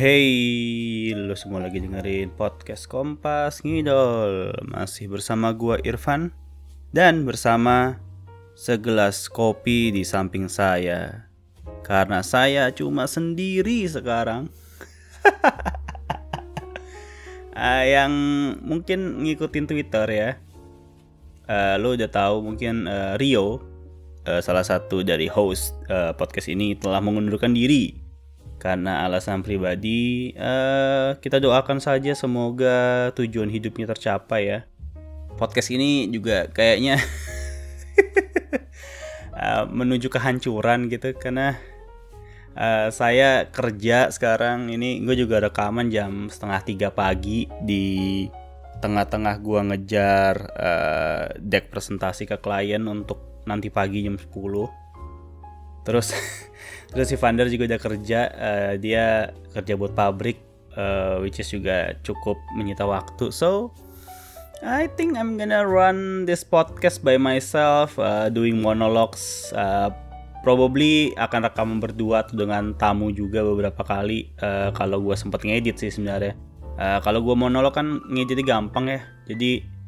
Hey, lo semua lagi dengerin podcast Kompas Ngidol. Masih bersama gua Irfan. Dan bersama segelas kopi di samping saya. Karena saya cuma sendiri sekarang. Uh, Yang mungkin ngikutin Twitter ya. Uh, Lo udah tahu mungkin uh, Rio uh, Salah satu dari host uh, podcast ini telah mengundurkan diri karena alasan pribadi uh, kita doakan saja semoga tujuan hidupnya tercapai ya. Podcast ini juga kayaknya uh, menuju kehancuran gitu karena uh, saya kerja sekarang ini gue juga rekaman jam setengah tiga pagi di tengah-tengah gue ngejar uh, deck presentasi ke klien untuk nanti pagi jam 10 terus terus si Vander juga udah kerja uh, dia kerja buat pabrik uh, which is juga cukup menyita waktu. So I think I'm gonna run this podcast by myself uh, doing monologues. Uh, probably akan rekaman berdua tuh dengan tamu juga beberapa kali uh, kalau gue sempat ngedit sih sebenarnya. Uh, kalau gue monolog kan ngeditnya gampang ya. Jadi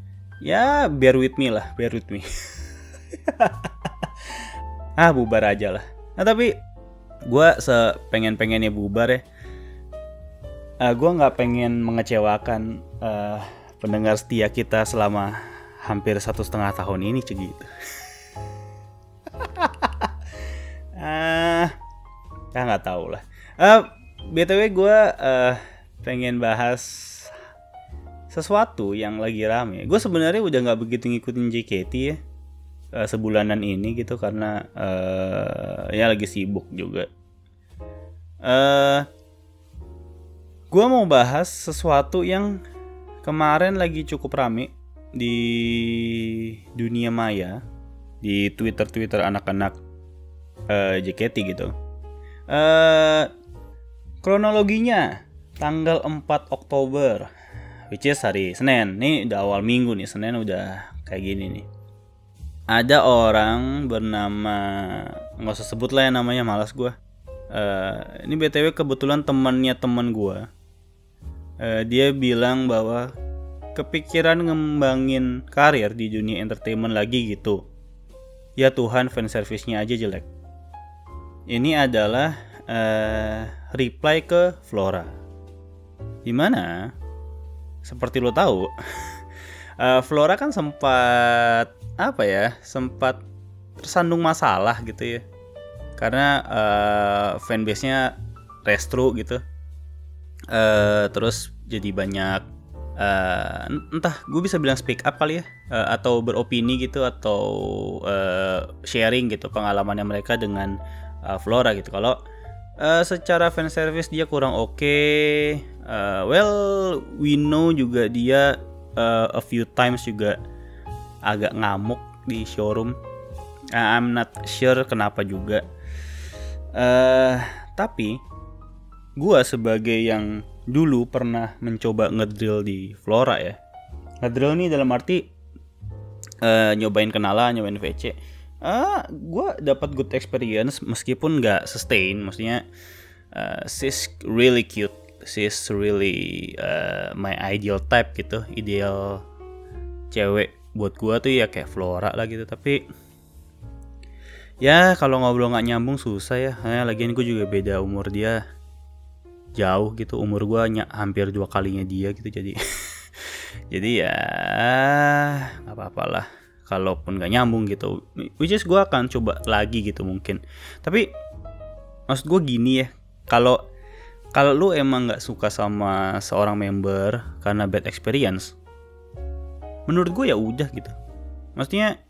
ya bear with me lah bear with me ah bubar aja lah. Nah tapi gue sepengen pengennya bubar ya. Uh, gue nggak pengen mengecewakan uh, pendengar setia kita selama hampir satu setengah tahun ini gitu ah ya nggak tahu lah. Uh, btw gue uh, pengen bahas sesuatu yang lagi rame. Gue sebenarnya udah nggak begitu ngikutin JKT ya uh, sebulanan ini gitu karena uh, ya lagi sibuk juga. Uh, gua mau bahas sesuatu yang kemarin lagi cukup rame di dunia maya di Twitter Twitter anak-anak uh, JKT gitu. Uh, kronologinya tanggal 4 Oktober which is hari Senin. Nih udah awal minggu nih, Senin udah kayak gini nih ada orang bernama nggak usah sebut lah ya namanya malas gue uh, ini btw kebetulan temannya teman gue uh, dia bilang bahwa kepikiran ngembangin karir di dunia entertainment lagi gitu. Ya Tuhan fan service-nya aja jelek. Ini adalah uh, reply ke Flora. Di mana seperti lo tahu uh, Flora kan sempat apa ya sempat tersandung masalah gitu ya. Karena uh, fanbase-nya restru gitu. Uh, terus jadi banyak uh, entah gue bisa bilang speak up kali ya. Uh, atau beropini gitu atau uh, sharing gitu pengalamannya mereka dengan uh, Flora gitu. Kalau uh, secara fan service dia kurang oke okay. uh, well we know juga dia uh, a few times juga agak ngamuk di showroom. Uh, I'm not sure kenapa juga. Uh, tapi gue sebagai yang dulu pernah mencoba ngedrill di Flora ya. Ngedrill nih dalam arti uh, nyobain kenalan, nyobain VC. Uh, gue dapat good experience meskipun nggak sustain. Maksudnya uh, she's really cute, she's really uh, my ideal type gitu, ideal cewek buat gua tuh ya kayak Flora lah gitu tapi ya kalau ngobrol nggak nyambung susah ya. Nah, lagian gue juga beda umur dia. Jauh gitu umur gua ny- hampir dua kalinya dia gitu jadi jadi ya nggak apa-apa lah kalaupun nggak nyambung gitu. Which is gue akan coba lagi gitu mungkin. Tapi maksud gue gini ya kalau kalau lu emang nggak suka sama seorang member karena bad experience menurut gue ya udah gitu. Maksudnya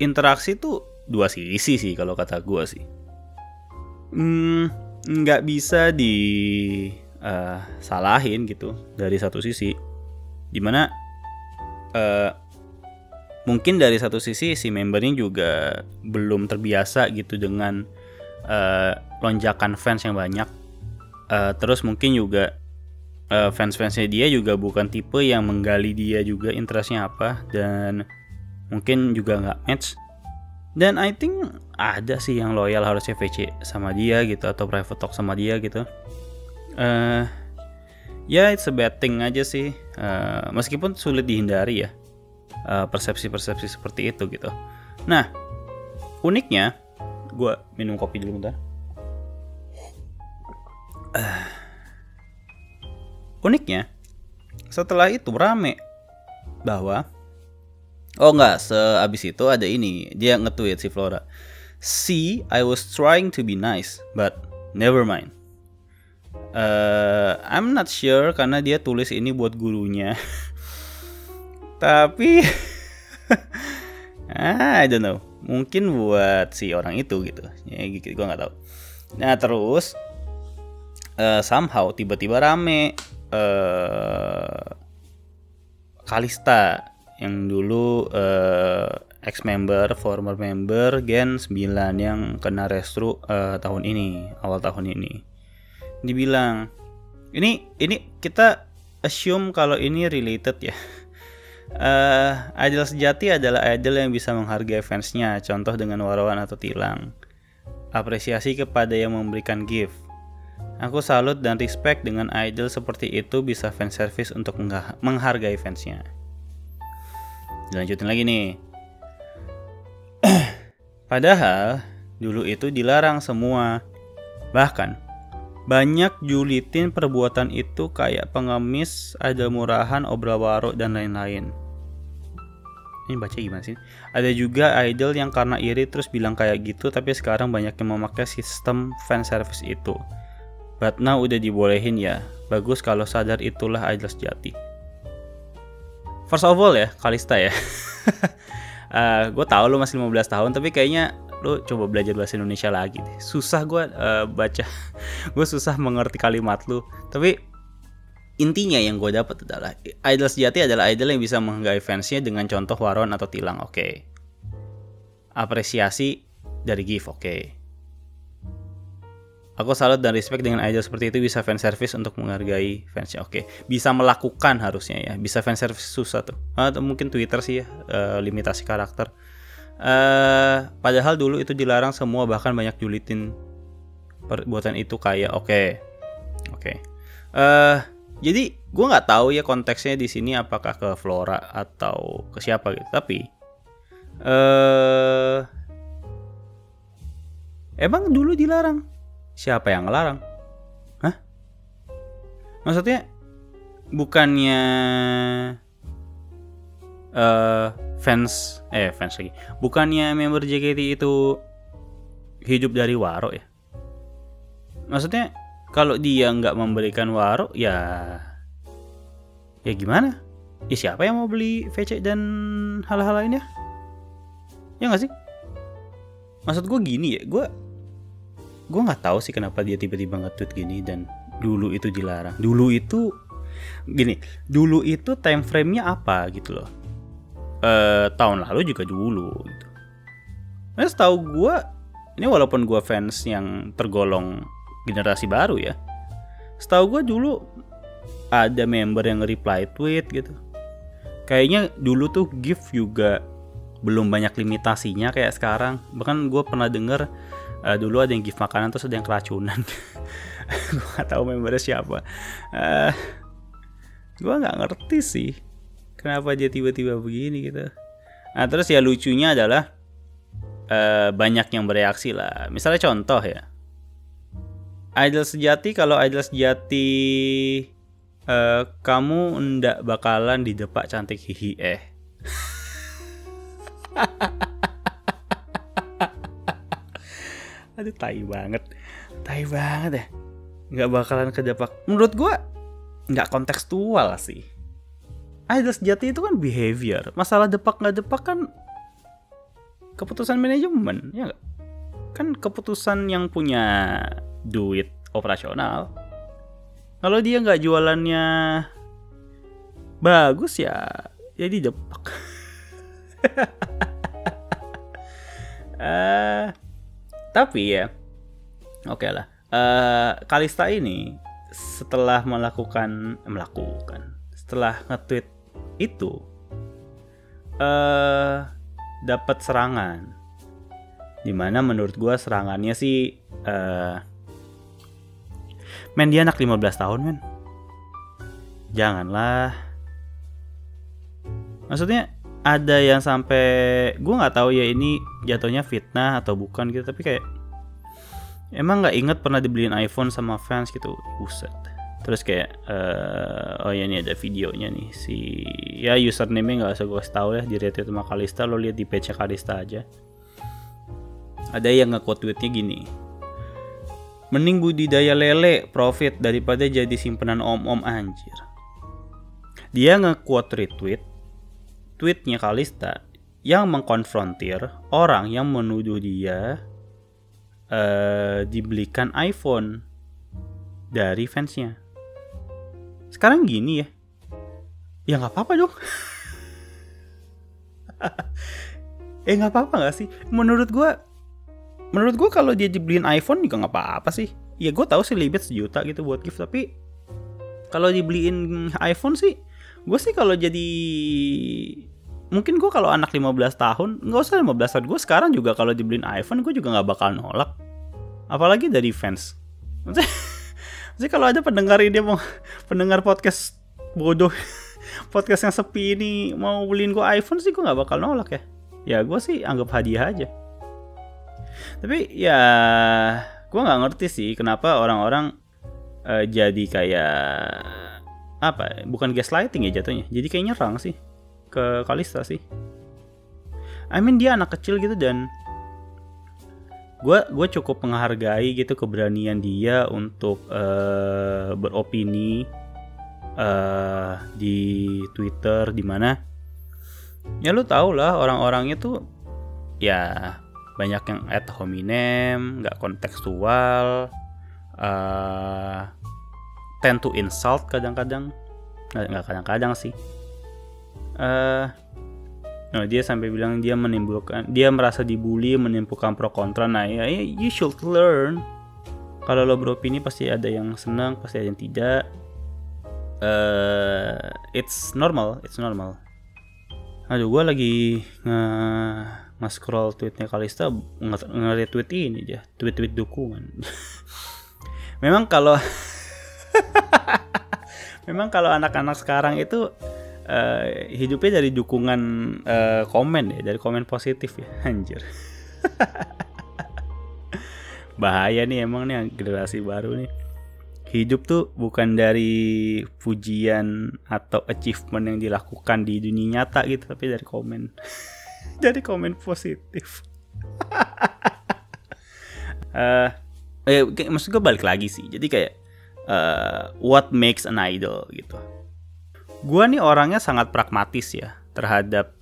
interaksi tuh dua sisi sih kalau kata gue sih. Hmm, nggak bisa di uh, salahin gitu dari satu sisi. Di mana uh, mungkin dari satu sisi si membernya juga belum terbiasa gitu dengan uh, lonjakan fans yang banyak. Uh, terus mungkin juga uh, fans-fansnya dia juga bukan tipe yang menggali dia juga interestnya apa dan mungkin juga nggak match. Dan I think ada sih yang loyal harusnya VC sama dia gitu atau private talk sama dia gitu. Uh, ya it's a bad thing aja sih. Uh, meskipun sulit dihindari ya persepsi-persepsi seperti itu gitu. Nah uniknya gue minum kopi dulu bentar. Uh, uniknya setelah itu rame bahwa oh nggak seabis itu ada ini dia nge-tweet si Flora. See I was trying to be nice but never mind. Uh, I'm not sure karena dia tulis ini buat gurunya. Tapi I don't know. Mungkin buat si orang itu gitu. Ya gitu gue nggak tahu. Nah terus uh, somehow tiba-tiba rame uh, Kalista yang dulu uh, ex member, former member Gen 9 yang kena restru uh, tahun ini, awal tahun ini. Dibilang ini ini kita assume kalau ini related ya. Uh, idol sejati adalah idol yang bisa menghargai fansnya, contoh dengan warawan atau tilang. Apresiasi kepada yang memberikan gift Aku salut dan respect dengan idol seperti itu bisa fan service untuk menghargai fansnya. Dilanjutin lagi nih. Padahal dulu itu dilarang semua. Bahkan banyak julitin perbuatan itu kayak pengemis, ada murahan, obral warok dan lain-lain. Ini baca gimana sih? Ada juga idol yang karena iri terus bilang kayak gitu tapi sekarang banyak yang memakai sistem fan service itu. But now udah dibolehin ya. Bagus kalau sadar itulah idol sejati. First of all ya, Kalista ya. uh, eh, gue tahu lu masih 15 tahun, tapi kayaknya lu coba belajar bahasa Indonesia lagi deh. Susah gue uh, baca, gue susah mengerti kalimat lu. Tapi intinya yang gue dapat adalah idol sejati adalah idol yang bisa menghargai fansnya dengan contoh waron atau tilang. Oke. Okay. Apresiasi dari gift. Oke. Okay. Aku salut dan respect dengan idol seperti itu bisa fan service untuk menghargai fansnya. Oke, bisa melakukan harusnya ya. Bisa fan service susah tuh. Atau mungkin Twitter sih ya, uh, limitasi karakter. Uh, padahal dulu itu dilarang semua bahkan banyak julitin perbuatan itu kayak oke, okay. oke. Okay. Uh, eh, jadi gue nggak tahu ya konteksnya di sini apakah ke Flora atau ke siapa gitu. Tapi uh, emang dulu dilarang Siapa yang ngelarang? Hah? Maksudnya bukannya uh, fans eh fans lagi. Bukannya member JKT itu hidup dari waro ya? Maksudnya kalau dia nggak memberikan waro ya ya gimana? Ya siapa yang mau beli VC dan hal-hal lainnya? Ya nggak sih? Maksud gue gini ya, gue gue nggak tahu sih kenapa dia tiba-tiba nge-tweet gini dan dulu itu dilarang. Dulu itu gini dulu itu time frame-nya apa gitu loh. Eh tahun lalu juga dulu gitu. Nah setahu gue ini walaupun gue fans yang tergolong generasi baru ya setahu gue dulu ada member yang reply tweet gitu. Kayaknya dulu tuh gift juga belum banyak limitasinya kayak sekarang. Bahkan gue pernah denger uh, dulu ada yang gift makanan terus ada yang keracunan. Gue gak tahu membernya siapa. Uh, gue nggak ngerti sih kenapa dia tiba-tiba begini gitu. Nah terus ya lucunya adalah uh, banyak yang bereaksi lah. Misalnya contoh ya. Idol sejati kalau idol sejati uh, kamu ndak bakalan di depak cantik hihi eh aduh tai banget. Tai banget ya. Nggak bakalan kedepak. Menurut gue nggak kontekstual sih. Idol sejati itu kan behavior. Masalah depak nggak depak kan keputusan manajemen ya gak? kan keputusan yang punya duit operasional. Kalau dia nggak jualannya bagus ya jadi depak. Uh, tapi ya oke okay lah uh, Kalista ini setelah melakukan melakukan setelah nge-tweet itu uh, dapat serangan di mana menurut gue serangannya sih uh, Men dia anak 15 tahun men. Janganlah. Maksudnya ada yang sampai gue nggak tahu ya ini jatuhnya fitnah atau bukan gitu tapi kayak emang nggak inget pernah dibeliin iPhone sama fans gitu. Buset. Terus kayak uh, oh ya ini ada videonya nih si ya username nggak usah gue tahu ya di retweet sama Kalista lo lihat di page Kalista aja. Ada yang nge-quote tweetnya gini mending budidaya lele profit daripada jadi simpenan om-om anjir. Dia nge-quote retweet tweetnya Kalista yang mengkonfrontir orang yang menuduh dia uh, dibelikan iPhone dari fansnya. Sekarang gini ya. Ya nggak apa-apa dong. Eh nggak apa-apa nggak sih? Menurut gue menurut gue kalau dia dibeliin iPhone juga nggak apa-apa sih. Ya gue tahu sih limit sejuta gitu buat gift tapi kalau dibeliin iPhone sih gue sih kalau jadi mungkin gue kalau anak 15 tahun nggak usah 15 tahun gue sekarang juga kalau dibeliin iPhone gue juga nggak bakal nolak apalagi dari fans Jadi kalau ada pendengar ini mau pendengar podcast bodoh podcast yang sepi ini mau beliin gue iPhone sih gue nggak bakal nolak ya. Ya gue sih anggap hadiah aja. Tapi ya gue nggak ngerti sih kenapa orang-orang uh, jadi kayak apa? Bukan gaslighting ya jatuhnya. Jadi kayak nyerang sih ke Kalista sih. I mean dia anak kecil gitu dan gue gue cukup menghargai gitu keberanian dia untuk uh, beropini uh, di Twitter di mana ya lu tau lah orang-orangnya tuh ya banyak yang ad hominem nggak kontekstual uh, tend to insult kadang-kadang nggak kadang-kadang sih uh, Nah, dia sampai bilang dia menimbulkan dia merasa dibully, menimbulkan pro kontra. Nah, ya, ya you should learn. Kalau lo beropini pasti ada yang senang, pasti ada yang tidak. Uh, it's normal, it's normal. Aduh, gue lagi nge, nge scroll tweetnya Kalista nge, tweet ini dia, tweet-tweet dukungan. memang kalau memang kalau anak-anak sekarang itu uh, hidupnya dari dukungan uh, komen ya, dari komen positif ya, anjir. Bahaya nih emang nih generasi baru nih. Hidup tuh bukan dari pujian atau achievement yang dilakukan di dunia nyata gitu, tapi dari komen. dari komen positif. uh, eh, maksud gue balik lagi sih. Jadi kayak uh, what makes an idol gitu gue nih orangnya sangat pragmatis ya terhadap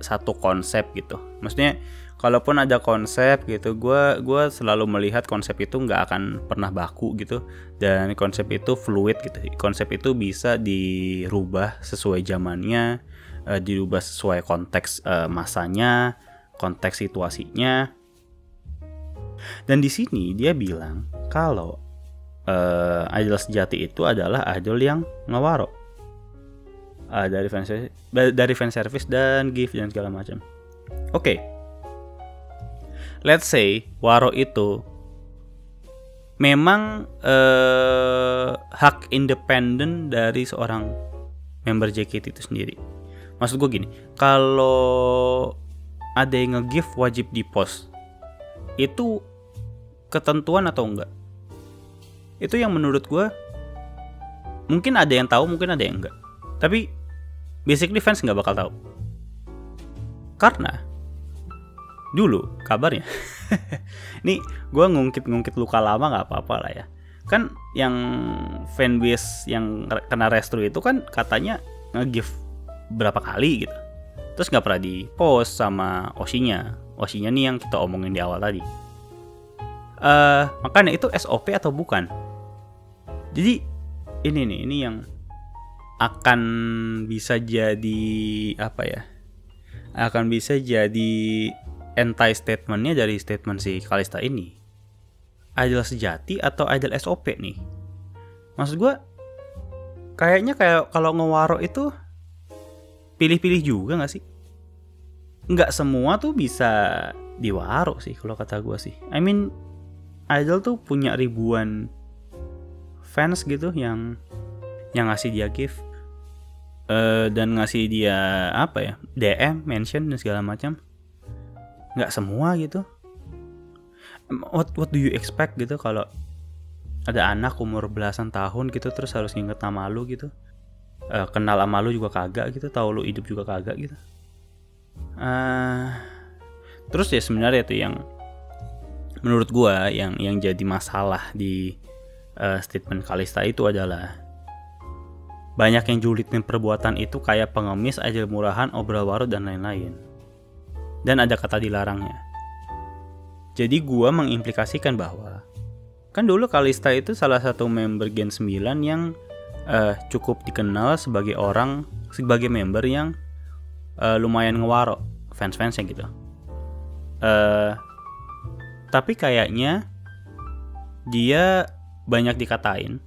satu konsep gitu. Maksudnya kalaupun ada konsep gitu, gue gue selalu melihat konsep itu nggak akan pernah baku gitu dan konsep itu fluid gitu. Konsep itu bisa dirubah sesuai zamannya, uh, dirubah sesuai konteks uh, masanya, konteks situasinya. Dan di sini dia bilang kalau uh, idol sejati itu adalah idol yang ngewaro uh, dari fan service, dari fan service dan gift dan segala macam. Oke. Okay. Let's say Waro itu memang uh, hak independen dari seorang member JKT itu sendiri. Maksud gue gini, kalau ada yang nge-gift wajib di post, itu ketentuan atau enggak? Itu yang menurut gue mungkin ada yang tahu, mungkin ada yang enggak. Tapi basically fans nggak bakal tahu. Karena dulu kabarnya, ini gue ngungkit-ngungkit luka lama nggak apa-apa lah ya. Kan yang fanbase yang kena restru itu kan katanya nge-give berapa kali gitu. Terus nggak pernah di post sama Oshinya. Oshinya nih yang kita omongin di awal tadi. Uh, makanya itu SOP atau bukan? Jadi ini nih, ini yang akan bisa jadi apa ya akan bisa jadi anti statementnya dari statement si Kalista ini. Idol sejati atau idol SOP nih? Maksud gue kayaknya kayak kalau ngewaro itu pilih-pilih juga gak sih? Nggak semua tuh bisa diwaro sih kalau kata gue sih. I mean idol tuh punya ribuan fans gitu yang yang ngasih dia gift. Uh, dan ngasih dia apa ya DM mention dan segala macam. Nggak semua gitu. What what do you expect gitu kalau ada anak umur belasan tahun gitu terus harus nginget nama lu gitu. Uh, kenal sama lu juga kagak gitu tahu lu hidup juga kagak gitu. Uh, terus ya sebenarnya tuh yang menurut gua yang yang jadi masalah di uh, statement Kalista itu adalah banyak yang julitin perbuatan itu kayak pengemis, aja murahan, obral warut dan lain-lain. Dan ada kata dilarangnya. Jadi gua mengimplikasikan bahwa kan dulu Kalista itu salah satu member Gen 9 yang uh, cukup dikenal sebagai orang sebagai member yang uh, lumayan ngewaro fans-fansnya gitu. Uh, tapi kayaknya dia banyak dikatain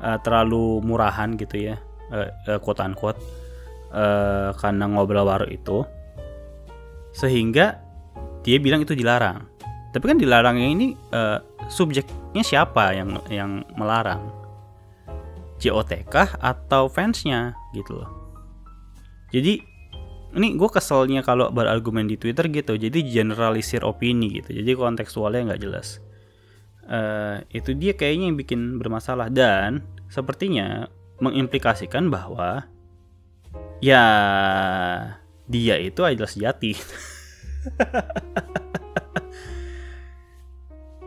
uh, terlalu murahan gitu ya uh, uh, quote unquote uh, karena ngobrol baru itu sehingga dia bilang itu dilarang. Tapi kan dilarangnya ini uh, subjeknya siapa yang yang melarang? JOTK atau fansnya gitu loh. Jadi ini gue keselnya kalau berargumen di Twitter gitu jadi generalisir opini gitu. Jadi kontekstualnya nggak jelas uh, itu dia kayaknya yang bikin bermasalah dan sepertinya mengimplikasikan bahwa ya dia itu adalah sejati.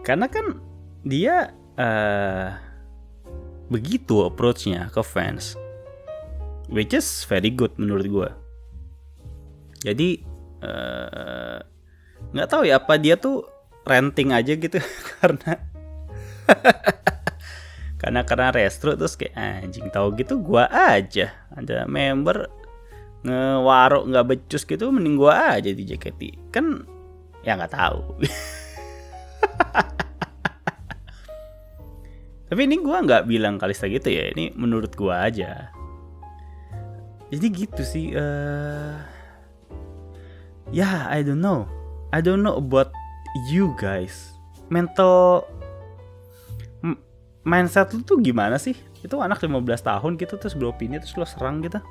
Karena kan dia uh, begitu approachnya ke fans, which is very good menurut gue. Jadi eh, nggak uh, tahu ya apa dia tuh renting aja gitu karena karena karena restro terus kayak anjing tahu gitu gua aja. Ada member ngewarok nggak becus gitu mending gua aja di JKT kan ya nggak tahu. Tapi ini gua nggak bilang Kalista gitu ya ini menurut gua aja. Jadi gitu sih uh, ya yeah, I don't know. I don't know about you guys. Mental mindset lu tuh gimana sih? Itu anak 15 tahun gitu terus beropini terus lo serang gitu.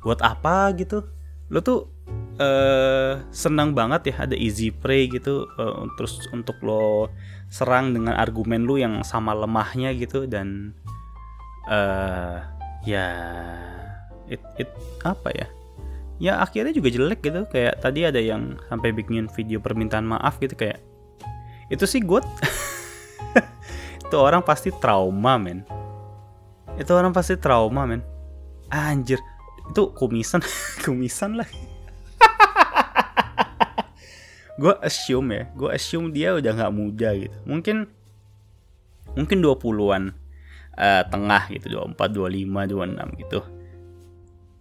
Buat apa gitu? Lo tuh uh, senang banget ya ada easy prey gitu uh, terus untuk lo serang dengan argumen lu yang sama lemahnya gitu dan uh, ya it, it apa ya? Ya akhirnya juga jelek gitu kayak tadi ada yang sampai bikin video permintaan maaf gitu kayak itu sih good itu orang pasti trauma men. Itu orang pasti trauma men. Anjir. Itu kumisan kumisan lah. Gue assume ya gue assume dia udah nggak muda gitu. Mungkin mungkin 20-an uh, eh, tengah gitu 24 25 26 gitu.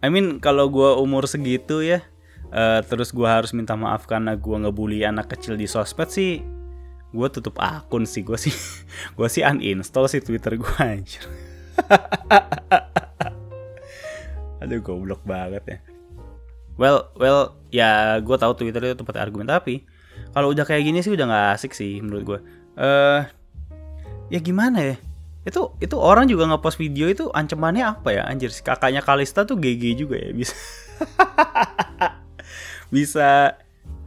I mean kalau gue umur segitu ya uh, terus gue harus minta maaf karena gue ngebully anak kecil di sosmed sih gue tutup akun sih gue sih gue sih uninstall sih twitter gue anjir. Aduh goblok banget ya. Well well ya gue tahu twitter itu tempat argumen tapi kalau udah kayak gini sih udah nggak asik sih menurut gue eh uh, ya gimana ya? Itu itu orang juga ngepost video itu ancamannya apa ya anjir? Si kakaknya Kalista tuh GG juga ya bisa. Bisa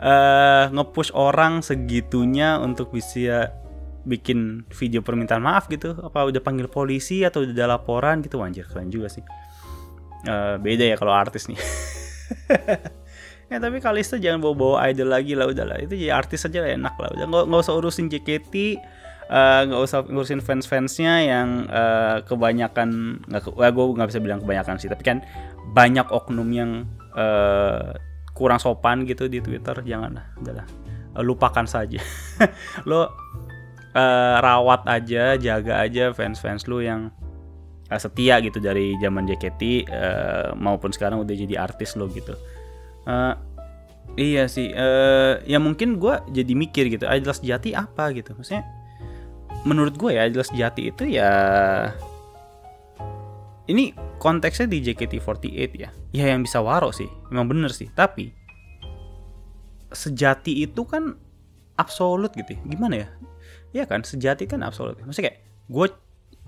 uh, ngepush orang segitunya untuk bisa bikin video permintaan maaf gitu. Apa udah panggil polisi atau udah laporan gitu? Anjir keren juga sih. Uh, beda ya kalau artis nih. Ya tapi Kalista jangan bawa-bawa idol lagi lah udahlah. Itu jadi artis aja lah enak lah. Udah nggak usah urusin JKT Eh, nggak uh, usah ngurusin fans-fansnya yang uh, kebanyakan nggak ke, gue nggak bisa bilang kebanyakan sih. Tapi kan banyak oknum yang uh, kurang sopan gitu di Twitter jangan lah udahlah uh, lupakan saja. Lo uh, rawat aja jaga aja fans-fans lu yang uh, setia gitu dari zaman JKT uh, maupun sekarang udah jadi artis lo gitu. Uh, iya sih uh, ya mungkin gue jadi mikir gitu jelas jati apa gitu. Maksudnya menurut gue ya jelas jati itu ya ini konteksnya di JKT48 ya. Ya yang bisa waro sih. Memang bener sih. Tapi sejati itu kan absolut gitu ya. gimana ya? Ya kan? Sejati kan absolut. Maksudnya kayak gue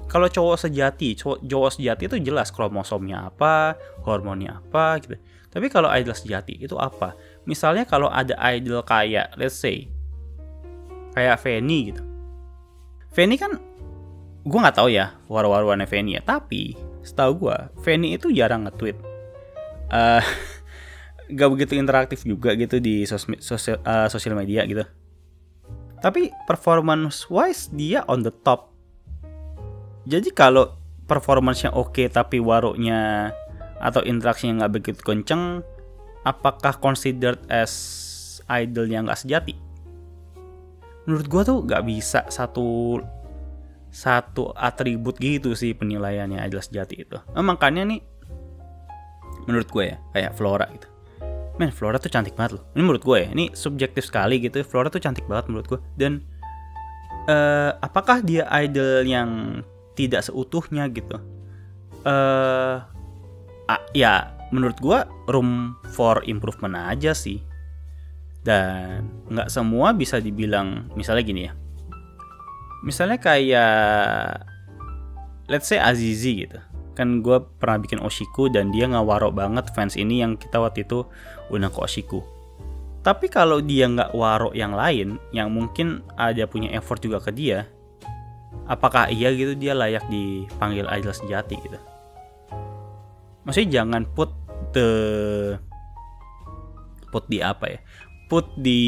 kalau cowok sejati cowok, cowok sejati itu jelas kromosomnya apa hormonnya apa gitu. Tapi kalau idol sejati itu apa? Misalnya kalau ada idol kayak let's say kayak Fanny gitu. Fanny kan gue nggak tahu ya war-warwannya Fanny ya. Tapi setahu gue Fanny itu jarang nge-tweet. Uh, gak begitu interaktif juga gitu di sosial sosial, uh, media gitu. Tapi performance wise dia on the top. Jadi kalau performance-nya oke okay, tapi waroknya atau interaksinya nggak begitu kenceng apakah considered as idol yang nggak sejati? Menurut gue tuh nggak bisa satu satu atribut gitu sih penilaiannya idol sejati itu. Nah, makanya nih menurut gue ya kayak Flora gitu. Men Flora tuh cantik banget loh. Ini menurut gue ya ini subjektif sekali gitu Flora tuh cantik banget menurut gue. Dan uh, apakah dia idol yang tidak seutuhnya gitu? Uh, uh, ya menurut gue room for improvement aja sih. Dan nggak semua bisa dibilang misalnya gini ya misalnya kayak let's say Azizi gitu. Kan gue pernah bikin Oshiku dan dia ngawarok banget fans ini yang kita waktu itu undang ke Oshiku. Tapi kalau dia nggak warok yang lain yang mungkin ada punya effort juga ke dia apakah iya gitu dia layak dipanggil idol sejati gitu? Maksudnya jangan put the put di apa ya? Put di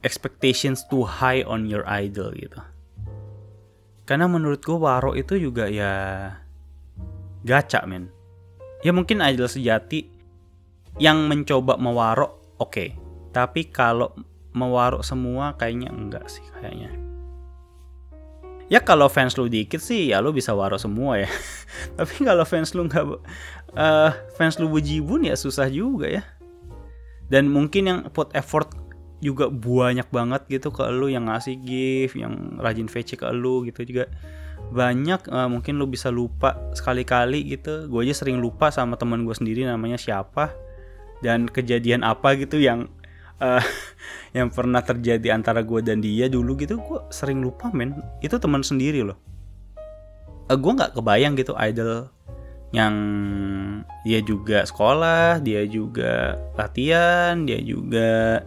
expectations too high on your idol gitu. Karena menurutku Waro itu juga ya gacha men. Ya mungkin idol sejati yang mencoba mewaro oke. Okay. Tapi kalau mewaro semua kayaknya enggak sih kayaknya. Ya kalau fans lu dikit sih ya lu bisa waro semua ya. Tapi kalau fans lu nggak uh, fans lu bejibun ya susah juga ya. Dan mungkin yang put effort juga banyak banget gitu ke lu yang ngasih gift, yang rajin VC ke lu gitu juga. Banyak uh, mungkin lu bisa lupa sekali-kali gitu. Gue aja sering lupa sama teman gue sendiri namanya siapa dan kejadian apa gitu yang uh, yang pernah terjadi antara gue dan dia dulu gitu. Gue sering lupa men. Itu teman sendiri loh. Uh, eh, gue nggak kebayang gitu idol yang dia juga sekolah dia juga latihan dia juga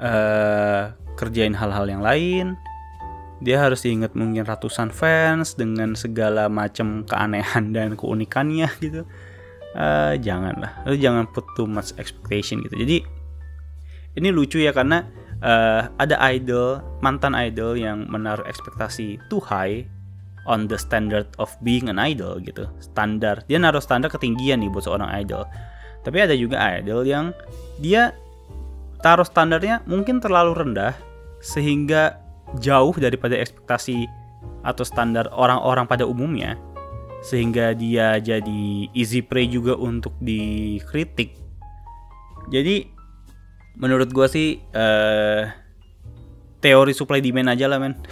uh, kerjain hal-hal yang lain. Dia harus diingat mungkin ratusan fans dengan segala macam keanehan dan keunikannya gitu. Uh, janganlah. Lu jangan put too much expectation gitu. Jadi ini lucu ya karena uh, ada idol mantan idol yang menaruh ekspektasi too high on the standard of being an idol gitu. Standar. Dia naruh standar ketinggian nih buat seorang idol. Tapi ada juga idol yang dia taruh standarnya mungkin terlalu rendah sehingga jauh daripada ekspektasi atau standar orang-orang pada umumnya sehingga dia jadi easy prey juga untuk dikritik. Jadi menurut gue sih uh, teori supply demand aja lah men.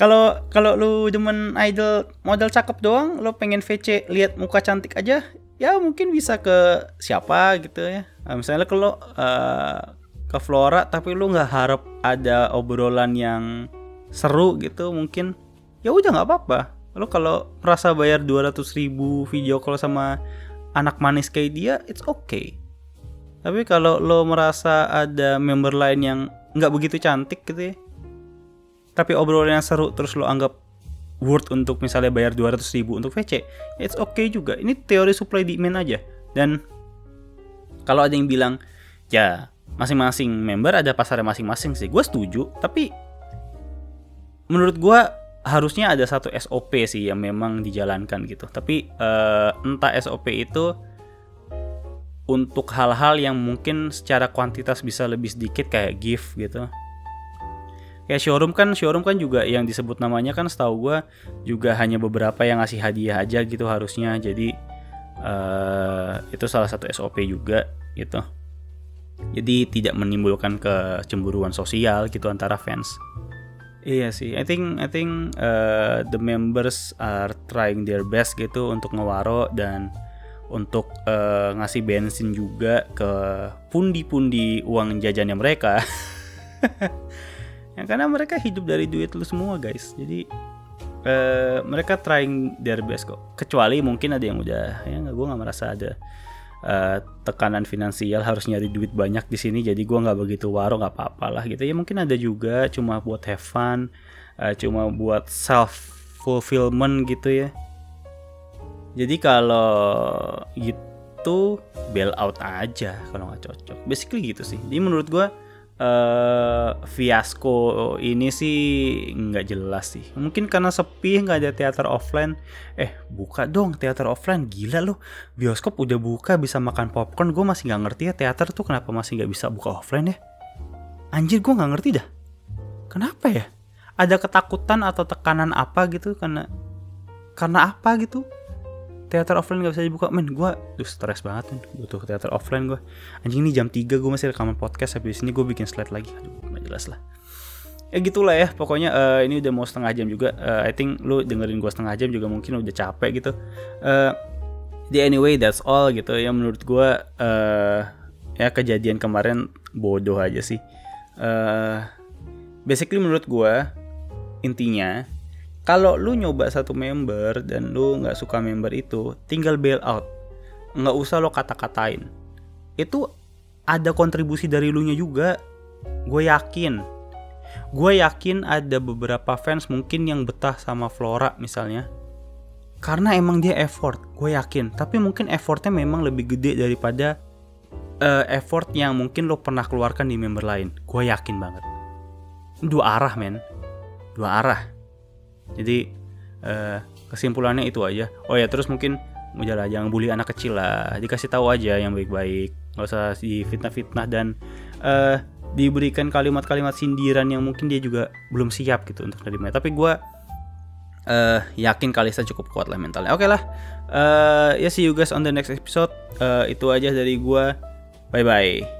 Kalau kalau lu demen idol model cakep doang, lo pengen VC lihat muka cantik aja, ya mungkin bisa ke siapa gitu ya. Nah, misalnya kalau uh, ke Flora tapi lu nggak harap ada obrolan yang seru gitu mungkin ya udah nggak apa-apa. Lo kalau merasa bayar 200 ribu video call sama anak manis kayak dia it's okay. Tapi kalau lo merasa ada member lain yang nggak begitu cantik gitu ya tapi obrolannya seru terus lo anggap worth untuk misalnya bayar 200 ribu untuk VC, it's okay juga. Ini teori supply demand aja. Dan kalau ada yang bilang, ya masing-masing member ada pasarnya masing-masing sih. Gue setuju, tapi menurut gue harusnya ada satu SOP sih yang memang dijalankan gitu. Tapi uh, entah SOP itu untuk hal-hal yang mungkin secara kuantitas bisa lebih sedikit kayak gift gitu kayak showroom kan showroom kan juga yang disebut namanya kan setahu gue juga hanya beberapa yang ngasih hadiah aja gitu harusnya. Jadi uh, itu salah satu SOP juga gitu. Jadi tidak menimbulkan kecemburuan sosial gitu antara fans. Iya sih, I think I think uh, the members are trying their best gitu untuk ngewaro dan untuk uh, ngasih bensin juga ke pundi-pundi uang jajannya mereka. ya karena mereka hidup dari duit lu semua guys. Jadi uh, mereka trying their best kok. Kecuali mungkin ada yang udah ya gue nggak merasa ada uh, tekanan finansial harus nyari duit banyak di sini jadi gue nggak begitu waro nggak apa-apa lah gitu. Ya mungkin ada juga cuma buat have fun uh, cuma buat self fulfillment gitu ya. Jadi kalau gitu bail out aja kalau nggak cocok. Basically gitu sih. Jadi menurut gue uh, fiasco ini sih nggak jelas sih. Mungkin karena sepi nggak ada teater offline. Eh buka dong teater offline gila loh bioskop udah buka bisa makan popcorn. Gue masih nggak ngerti ya teater tuh kenapa masih nggak bisa buka offline ya? Anjir gue nggak ngerti dah. Kenapa ya? Ada ketakutan atau tekanan apa gitu? Karena karena apa gitu teater offline gak bisa dibuka. Men gue tuh stres banget men. Butuh teater offline gue anjing ini jam 3 gue masih rekaman podcast habis ini gue bikin slide lagi. Aduh gak jelas lah. Ya gitulah ya. Pokoknya uh, ini udah mau setengah jam juga. Uh, I think lu dengerin gue setengah jam juga mungkin udah capek gitu. Uh, the anyway that's all gitu ya menurut gue uh, ya kejadian kemarin bodoh aja sih. Uh, basically menurut gue intinya kalau lu nyoba satu member dan lu nggak suka member itu tinggal bail out. Nggak usah lo kata-katain. Itu ada kontribusi dari lu nya juga. Gue yakin. Gue yakin ada beberapa fans mungkin yang betah sama Flora misalnya. Karena emang dia effort gue yakin. Tapi mungkin effortnya memang lebih gede daripada uh, effort yang mungkin lo pernah keluarkan di member lain. Gue yakin banget. Dua arah men. Dua arah jadi uh, kesimpulannya itu aja. Oh ya terus mungkin udahlah jangan bully anak kecil lah. Dikasih tahu aja yang baik-baik. Nggak usah di fitnah-fitnah dan uh, diberikan kalimat-kalimat sindiran yang mungkin dia juga belum siap gitu untuk terima tapi gue uh, yakin Kalista cukup kuat lah mentalnya. Oke okay lah. Uh, ya see you guys on the next episode. Uh, itu aja dari gue bye bye